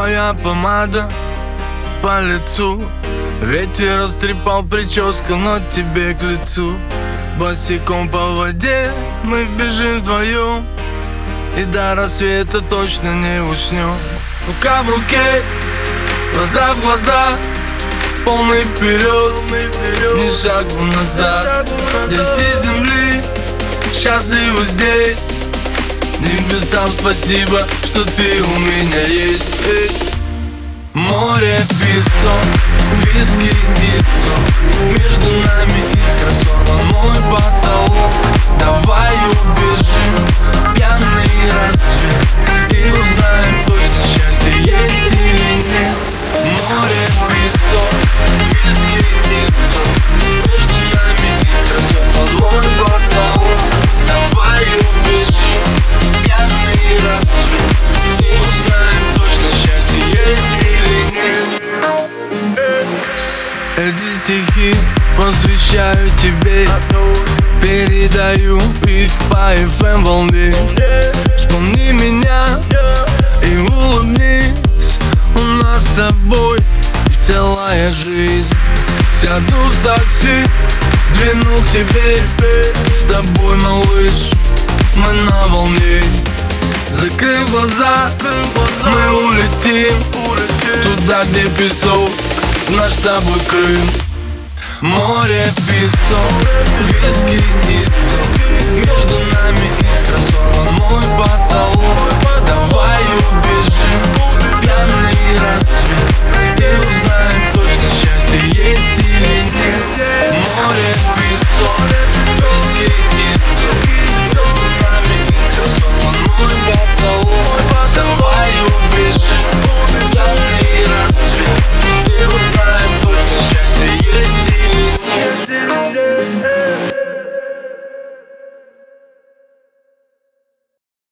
моя помада по лицу. Ветер растрепал прическу, но тебе к лицу. Босиком по воде мы бежим вдвоем. И до рассвета точно не уснем. В руке, глаза в глаза Полный вперед, ни шагу назад. Дети земли, счастливы здесь Небесам спасибо, что ты у меня есть. Море, песок, виски и Между эти стихи посвящаю тебе. Передаю их по FM волне. Вспомни меня и улыбнись. У нас с тобой целая жизнь. Сяду в такси, двину к тебе. С тобой, малыш, мы на волне. Закрыв глаза, мы улетим Туда, где песок, наш с тобой Крым. Море, песок.